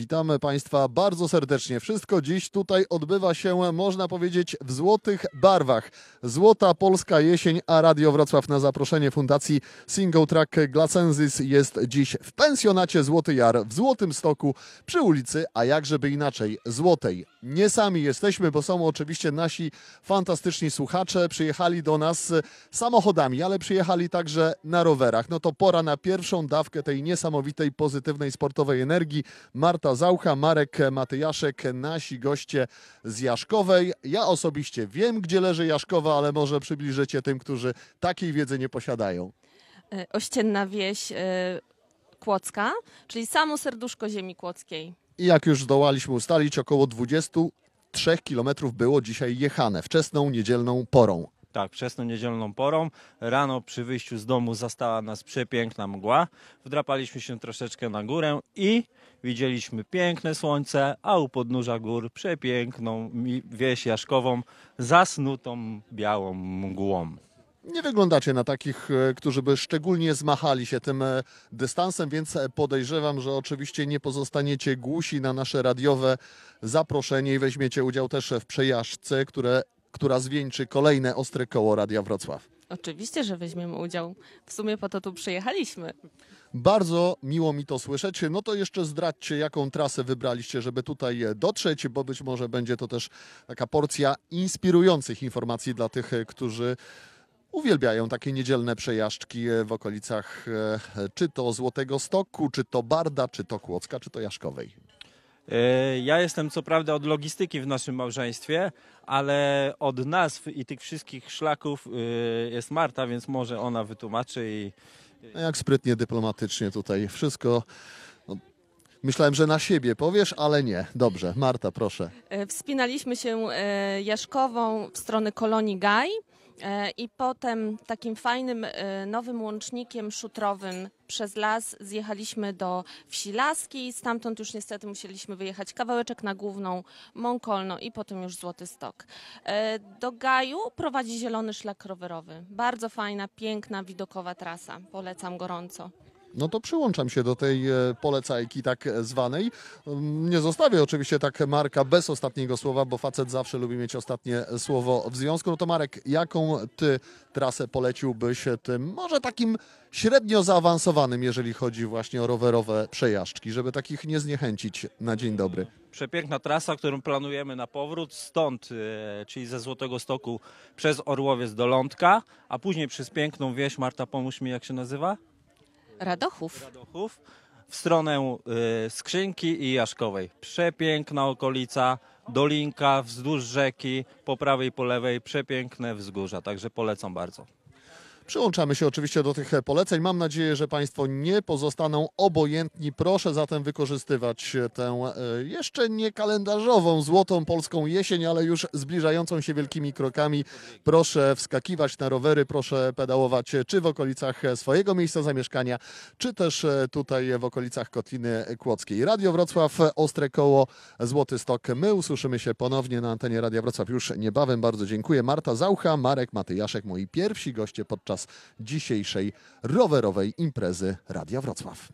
Witamy Państwa bardzo serdecznie. Wszystko dziś tutaj odbywa się, można powiedzieć, w złotych barwach. Złota polska jesień, a Radio Wrocław na zaproszenie Fundacji Single Track Glacensis jest dziś w pensjonacie Złoty Jar w Złotym Stoku przy ulicy, a jakżeby inaczej, Złotej. Nie sami jesteśmy, bo są oczywiście nasi fantastyczni słuchacze. Przyjechali do nas samochodami, ale przyjechali także na rowerach. No to pora na pierwszą dawkę tej niesamowitej, pozytywnej, sportowej energii. Marta Zaucha, Marek Matyjaszek, nasi goście z Jaszkowej. Ja osobiście wiem, gdzie leży Jaszkowa, ale może przybliżycie tym, którzy takiej wiedzy nie posiadają. E, Ościenna wieś e, Kłodzka, czyli samo serduszko ziemi kłodzkiej. I jak już zdołaliśmy ustalić, około 23 kilometrów było dzisiaj jechane, wczesną niedzielną porą. Tak, wczesną niedzielną porą. Rano przy wyjściu z domu zastała nas przepiękna mgła. Wdrapaliśmy się troszeczkę na górę i widzieliśmy piękne słońce, a u podnóża gór przepiękną wieś Jaszkową zasnutą białą mgłą. Nie wyglądacie na takich, e, którzy by szczególnie zmachali się tym e, dystansem, więc e, podejrzewam, że oczywiście nie pozostaniecie głusi na nasze radiowe zaproszenie i weźmiecie udział też w przejażdżce, które, która zwieńczy kolejne ostre koło Radia Wrocław. Oczywiście, że weźmiemy udział. W sumie po to tu przyjechaliśmy. Bardzo miło mi to słyszeć. No to jeszcze zdradźcie, jaką trasę wybraliście, żeby tutaj e, dotrzeć, bo być może będzie to też taka porcja inspirujących informacji dla tych, e, którzy uwielbiają takie niedzielne przejażdżki e, w okolicach czy to Złotego Stoku, czy to Barda, czy to Kłodzka, czy to Jaszkowej. E, Ja jestem co prawda od logistyki w naszym małżeństwie, ale od nazw i tych wszystkich szlaków e, jest Marta, więc może ona wytłumaczy i No Jak sprytnie, dyplomatycznie tutaj wszystko. No, myślałem, że na siebie powiesz, ale nie. Dobrze, Marta, proszę. E, Wspinaliśmy się Jaszkową w stronę kolonii Gaj i potem takim fajnym e, nowym łącznikiem szutrowym przez las zjechaliśmy do wsi Laskiej. Stamtąd już niestety musieliśmy wyjechać kawałeczek na główną Mąkolno i potem już Złoty Stok. E, Do Gaju prowadzi zielony szlak rowerowy. Bardzo fajna, piękna, widokowa trasa. Polecam gorąco. No to przyłączam się do tej e, polecajki tak zwanej. Mm, Nie zostawię oczywiście tak Marka bez ostatniego słowa, bo facet zawsze lubi mieć ostatnie słowo w związku. No to Marek, jaką ty trasę poleciłbyś tym, może takim średnio zaawansowanym, jeżeli chodzi właśnie o rowerowe przejażdżki, żeby takich nie zniechęcić na dzień dobry? przepiękna trasa, którą planujemy na powrót stąd, e, czyli ze Złotego Stoku przez Orłowiec do Lądka, a później przez piękną wieś, Marta pomóż mi jak się nazywa? Radochów. Radochów, w stronę e, Skrzynki i Jaszkowej. Przepiękna okolica, dolinka wzdłuż rzeki, po prawej i po lewej, przepiękne wzgórza, także polecam bardzo. Przyłączamy się oczywiście do tych poleceń. Mam nadzieję, że Państwo nie pozostaną obojętni. Proszę zatem wykorzystywać tę e, jeszcze nie kalendarzową, złotą polską jesień, ale już zbliżającą się wielkimi krokami. Proszę wskakiwać na rowery, proszę pedałować czy w okolicach swojego miejsca zamieszkania, czy też e, tutaj w okolicach Kotliny Kłodzkiej. Radio Wrocław, Ostre Koło, Złoty Stok. My usłyszymy się ponownie na antenie Radia Wrocław już niebawem. Bardzo dziękuję. Marta Zaucha, Marek Matyjaszek, moi pierwsi goście podczas dzisiejszej rowerowej imprezy Radia Wrocław.